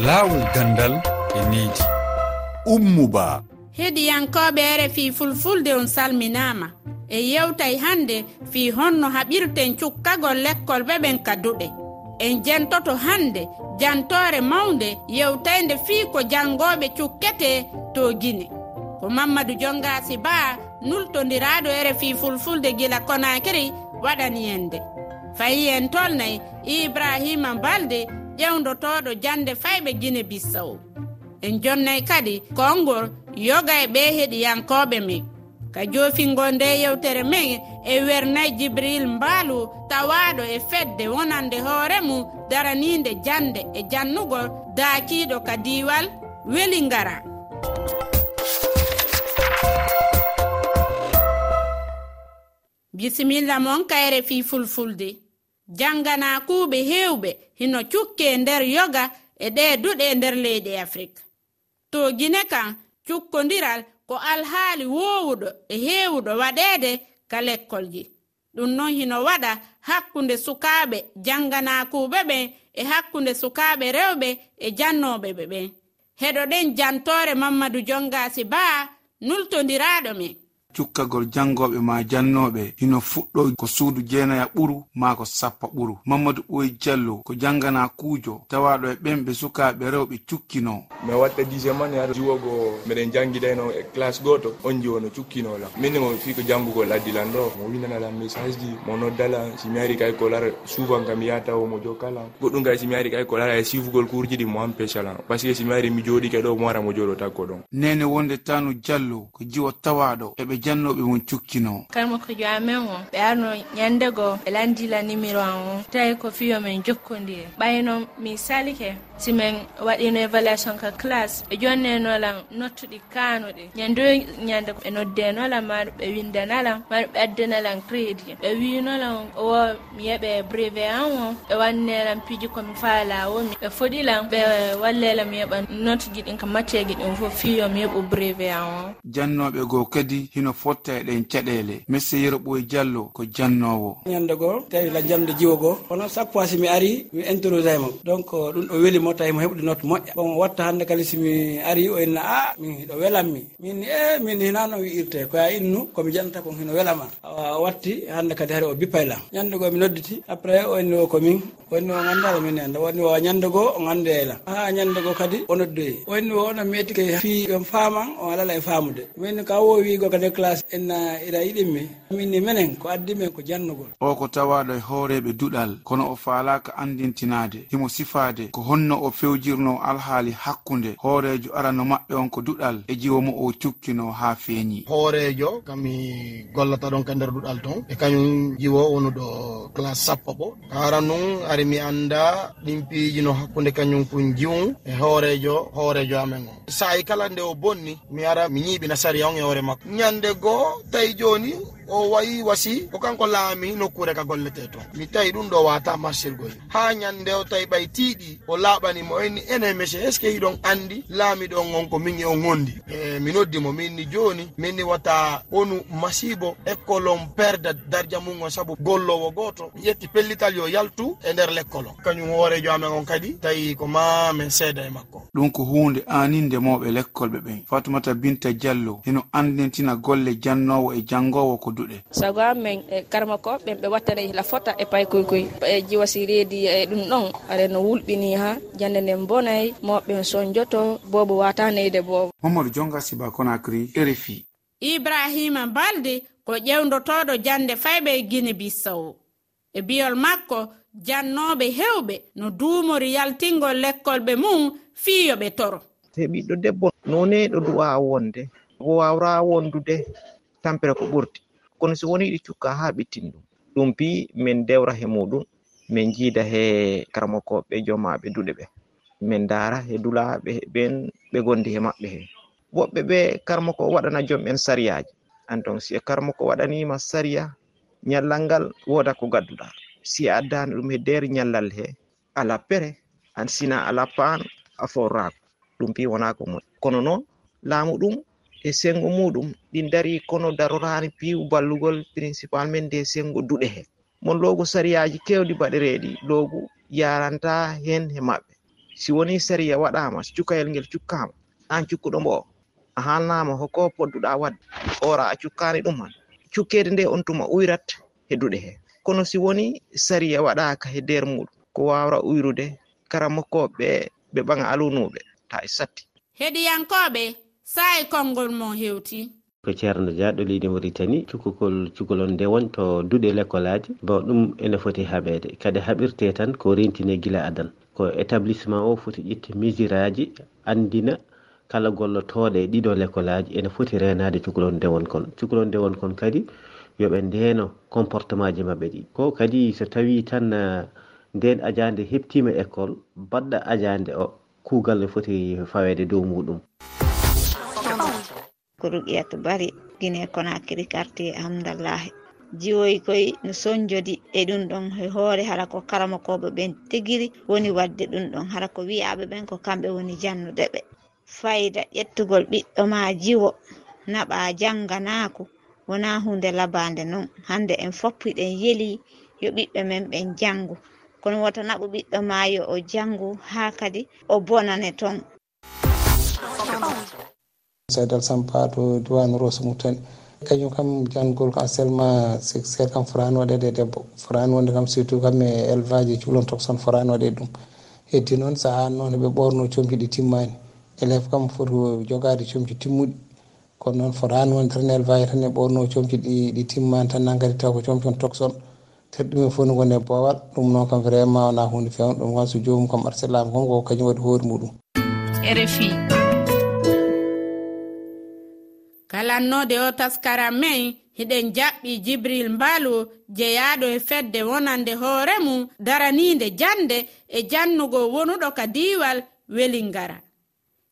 laawol gandal e needi. Ummuba heɗiyankoɓe rfi fulfulde on salminama e yewtay hannde fi honno haɓirten cukkagol lekkol ɓe ɓen kaduɗe en jentoto hannde jantore mawnde yewtaynde fii ko janngooɓe cukkete to guine ko mamadou jongasi ba nultodiraɗo rfi fulfulde gila konakiri waɗani yende fayi en tolnay ibrahima balde ƴewdotoɗo jande fayɓe guine bissawo en jonnayi kadi kongol yoga e ɓe heɗiyankoɓe men. Ka jofingo nde yewtere men e wernayi jibril mbaalu tawaɗo e fedde wonande hoore mum daraninde jande e jannugol daakiɗo ka diwal weli ngara bisimilla moon kayre fi fulfulde. janganakuɓe hewɓe hino cukke nder yoga e ɗe duɗe e nder leydi afrika. To gine kan cukkodiral ko alhaali wowuɗo e hewuɗo waɗede ka lekkolji ɗum noon hino waɗa hakkunde sukaaɓe janganakuɓe ɓen e hakkunde sukaaɓe rewɓe e jannoɓe ɓe ɓen heɗoɗen jantore mamadou jongasi baa nultodiraɗo men cukkagol jangoɓe ma jannoɓe. Hino fuɗɗo ko suudu jeenaya ɓuru ma ko sappa ɓuru. Mamadou ɓoyi diallo ko jangana kuujo. Tawaɗo e ɓenɓe sukaɓe rewɓe cukkino. Mi watta dixiéme ane har jiwogo mbiɗen jangidayno e classe goto on jiwono cukkinolam minne mo fi ko jangugol addilan ɗo. Mo winanalam message ji mo noddala. Si mi ari kay ko lara souvent kam mi yataw mo jokkala goɗɗum kay si mi ari kay ko lara e sifugol kurji ɗi mo empécala par ce que si mi ari mi jooɗike ɗo mo wara mo jooɗo takko ɗon. Nene wonde tanu diallo ko jiwo tawaɗo. Eɓe jannoɓe mum cukkino. Kala makko jo amen o ɓe arno ñandego ɓe landila numéro an o. Tawi ko fiyo men jokkodiri ɓayno mi salike. si min waɗino évaluation ka classe e ɓe jonnenolam nottuɗi kanuɗi ñande ñande ɓe noddenolam maɗo ɓe windanalam maɗo ɓe addanalam crédit ɓe winolam o mi yeɓe brevé an o ɓe wannelam piiji komi faalawomi ɓe foɗilam ɓe wallelam mi yeɓa notuji ɗin ka matteji ɗin fof fiyo mi yeɓo brevé an o. Jannoɓe goo kadi hino fotta eɗen caɗele messeyero ɓoye diallo ko jannowo ñande goo tawi la jamde jiwo goo kono chaque fois si mi ari mi interrogé mo donc ɗum ɗo welimo E mo tawi mo heɓɗi note moƴƴa. Bon watta hannde kadi somi ari o inna a ah, min hiɗo welanmi. Min e min hinano wi'irte koya innu komi janata kon hino welama. Awa watti hannde kadi hari o bippaylam ñande goo mi nodditi après o inni o komin wonni o ganndala min enda wonni o e ñande goo o ganndeyla e ha ñande goo kadi o noddoyi o inni o ono meeti ke fi yon faaman o alala e faamude. Min ka wo wiigo kadi classe enna ira yiɗinmi. Minni minen ko addi men ko jannugol. O ko tawaɗo e hooreɓe duɗal kono o faalaka andintinade himo sifaade ko honno no o fewjirno alhaali hakkunde hoorejo arano maɓɓe on ko duɗal e jiwo mo o cukkino ha feeñi hoorejo kam gollata ɗon ka nder duɗal ton e kañum jiwo wonuɗo classe sappo ɓo kara nun ari mi anda ɗin piijino hakkunde kañum kon jiwum e hoorejo hoorejo amen o saayi kala nde o bonni mi ara mi ñiiɓina sariya on e hoore makko. Ñande goo tawi joni o wayi wasi ko kanko laami nokkure ka gollete to. Mi tawi ɗum ɗo wata marchirgol. Ha ñande o tawi ɓay tiiɗi o laaɓanimo enni ene monsieur est ce que hiɗon andi laami ɗon on ko min e on gondi e mi noddimo minni joni minni wata wonu masibo école on perde dardia mum on saabu gollowo goto ƴetti pellital yo yaltu e nder l'école on kañum hoorejo amen on kadi tawi ko ma min seeda e makko. Ɗum ko hunde aninde mawɓe lekkolɓe ɓen. Fatumata binta diallo heno andintina golle jannowo e jangowo ko nodduɗe sago amen e karma ko ɓen ɓe wattana e hila fota e pay koykoy e jiwasi reedi e ɗum ɗon aɗa no wulɓini ha. Jande nden bonay moɓɓen sonjoto bobo wataneyde bobo mamadou jonga siba conacry rfi ibrahima balde ko ƴewdotoɗo jande fayɓe e guine bissawo e biyol makko jannoɓe hewɓe no duumori yaltingol lekkolɓe mum fiyoɓe toro. Te ɓiɗɗo debbo none ɗo duwa wonde. O wawra wondude tampere ko ɓurti. kono so woni ɗi cukka ha ɓittin ɗum ɗum pi min dewra he muɗum min jiida he karamakoɓe jomaɓe duɗe ɓe min dara he dulaɓe ɓen ɓe gondi he maɓɓe he. Woɓɓe ɓe karmako waɗana joom en sariyaji an ton si karma ko waɗanima sariya ñallal ngal woda ko gadduɗa. Si a addani ɗum he nder ñallal he ala pere an sina ala paan a forrako ɗum pi wona ko moƴ kono noon laamu ɗum e sengo muɗum. Ɗin dari kono darorani piiw ballugol principal men nde sengo duɗe he. Mon loogu sariyaji kewɗi baɗereɗi. Loogu yaranta hen he maɓɓe. Si woni sariya waɗama so cukkayel ngel cukkama an cukkuɗo mbo. A halnama hoko podduɗa wadde. Ora a cukkani ɗum han. Cukkede nde on tuma uyrat he duɗe he. Kono si woni sariya waɗaka he nder muɗum. Ko wawra uyrude kara mokkoɓe ɓe ɓaŋa alunuɓe ta e satti. Heɗiyankoɓe. saa'i konngol mon hewti. Ko ceerno diaɗo leydi maritani cukukol cukalon nde won to duuɗe école aji bon ɗum ene foti haɓede kadi haɓirte tan ko rentine gila adan ko établissement o foti ƴitta mesure aji andina kala gollotoɗe e ɗiɗo école aji ene foti renade cukalon ndewon kon. Cukalon ndewon kon kadi yooɓe ndeno comportement ji maɓɓe ɗi. Ko kadi so tawi tan eh, nden ajande heptima école baɗɗo ajande o kuugal ne foti fawede dow muɗum. ko rugiyatu bari. Guine konakiri quartier hamdallahi jiwoyi koye no soñjodi e ɗum ɗon e hoore hara ko karamakoɓe ɓen tigiri woni wadde ɗum ɗon. Hara ko wiyaɓe ɓen ko kamɓe woni jannude ɓe. Fayida ƴettugol ɓiɗɗo ma jiwo naɓa janganaako wona hunde labande noon hande en foppiɗen yeeli yo ɓiɓɓe men ɓen jangu kono woto naɓu ɓiɗɗo ma yo o jangu ha kadi o bonane toon saydal sampa to duwan roso mutani kañum kam jangol kam seulement seer kam forani waɗede debbo. Forani wonde kam surtout kam e élevage e cuhlontok forani waɗede ɗum. Heddi noon saaha noon ɓe ɓorno comci ɗi timmani élève kam foti jogade comci timmuɗi. Kono noon forani wonde tan élevage tan e ɓorno comci ɗi ɗi timmani tan nankadi taw ko comci on tokson. Tedde ɗumen fof no gone boowal. Ɗum noon kam vraiment wona hunde fewno ɗum kam so jomum kam arsellamu kam ko kañum waɗi hoore muɗum. Rfi alannoode o taskaram men hiɗen jaɓɓi jibril mbalu jeyaɗo e fedde wonande hoore mum daraniinde jannde e jannugo wonuɗo ka diwal welingara.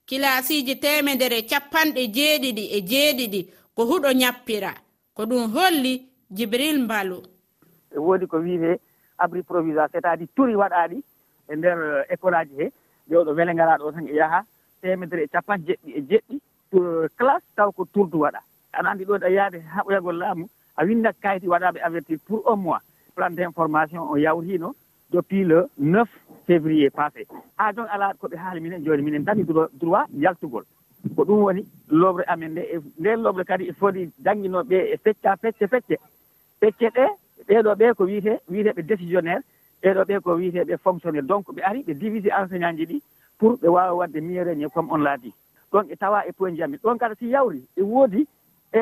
Kilasiji temedere capanɗe jeeɗiɗi e jeeɗiɗi ko huɗo ñappira ko ɗum holli jibril mbalu. E woodi ko wiite abri provisoire c' est à dire turi waɗaɗi e nder euh, école aji he. Jewɗo welengaraɗo tan e yaha temedere e capanɗe jeɗɗi e jeɗɗi. classe taw ko tourdu waɗa. Aɗa anndi ɗo ɗa yaade haɓoyagol laamu a windat kayit waɗaɓe avertir pour un mois. Plan d' information o yawtino depuis le 9 février passé. Ha jon ala koɓe haali minen joni minen dani droit yaltugol. Ko ɗum woni lobre amen nde e nden lobre kadi il faut ɗi jangguinoɓe e fecca fecce fecce fecce ɗe ɓeɗo ɓe ko wiyete wiyeteɓe décisionnaire ɓeɗo ɓe ko wiyeteɓe fonctionnaire. Donc ɓe ari ɓe divisé enseignant ji ɗi pour ɓe wawa wadde mieux comme on l'a dit. ɗon e tawa e point ji jamil ɗon kada si yawri e woodi e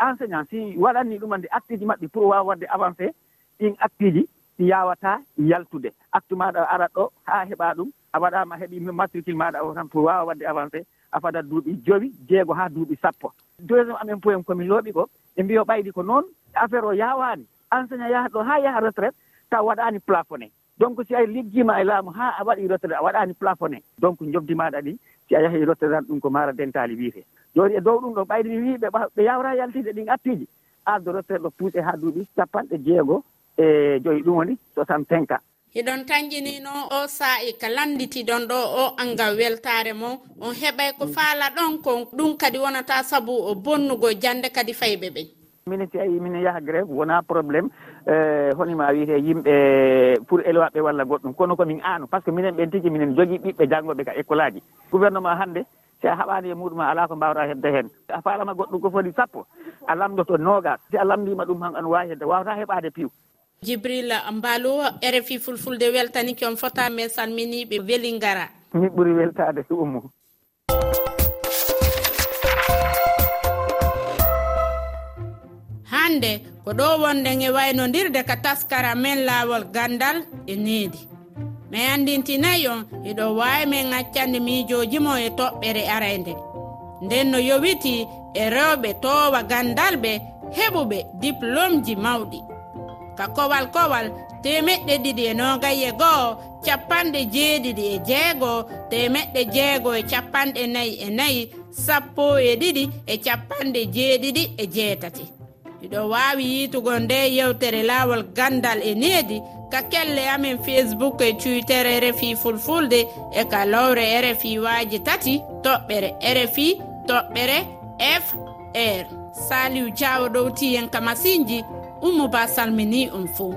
enseignant si waɗanni ɗuman nde actiji maɓɓe pour wawa wadde avancé ɗin actiji ɗi yawata yaltude. Actu maɗa arat ɗo ha heɓa ɗum a waɗama heeɓi matricule maɗa o tan pour wawa wadde avancé a fadat duuɓi joyi jeego ha duuɓi sappo. Deuxiéme amen point komin looɓi ko ɓe mbiyo ɓaydi ko noon affaire o yawani enseignant yaha ɗo ha yaha retraite taw waɗani plafonné. Donc si a liggima e laamu ha a waɗi retraite a waɗani plafonné. Donc jobdi maɗa ɗi si a yahii tan ɗum ko maaro dentaali wiyetee jooni e dow ɗum ɗo ɓayde mi wii ɓe ɓe yawraa yaltide ɗin attuuji ardo rotteeɗo puuse haa duuɓi capanɗe jeego e joyi ɗum woni soixante cinq ans hiɗon tanjinino o saa'i ka landitiɗon ɗo o angal weltare mon on heɓay ko faala ɗon ko ɗum kadi wonata sabu o bonnugo jande kadi fayɓe ɓen minen si ayi minen yaha grève wona probléme e, honima wiyete yimɓe e, pour élowaɓe walla goɗɗum. Kono komin aano par ce que minen ɓen tigi minen jogui ɓiɓɓe janggoɓe ka école aji gouvernement hannde si a haɓani e muɗum ala ko mbawɗa hedde hen a falama goɗɗum ko foti sappo a lamdoto nogas si a lamdima ɗum han an wawi hedde wawata heɓade piiw. Djibril mbalo rfi fulfulde weltaniki on fota min salminiɓe weeli gara min ɓuuri weltade ummu. hande ko ɗo wonden e waynodirde ka taskara men laawol gandal e needi mi andintinayi on eɗo wawi min accande miijooji mo e toɓɓere arayde. Nden no yowiti e rewɓe towa gandal ɓe heɓuɓe diplôme ji mawɗi. Ka kowal kowal temeɗɗe ɗiɗi e nogaye goho capanɗe jeeɗiɗi e jeego temeɗɗe jeego e capanɗe nayyi e nayyi sappo e ɗiɗi e capanɗe jeeɗiɗi e jeetati. iɗo wawi yitugo nde yewtere lawol gandal e needi ka kelle amen facebook e twitter e rfi fulfulde e ka lowre e rfi waji tati toɓɓere e rfi toɓɓere fr saliu diawo ɗowti hen ka masinji ummo ba salmini on fou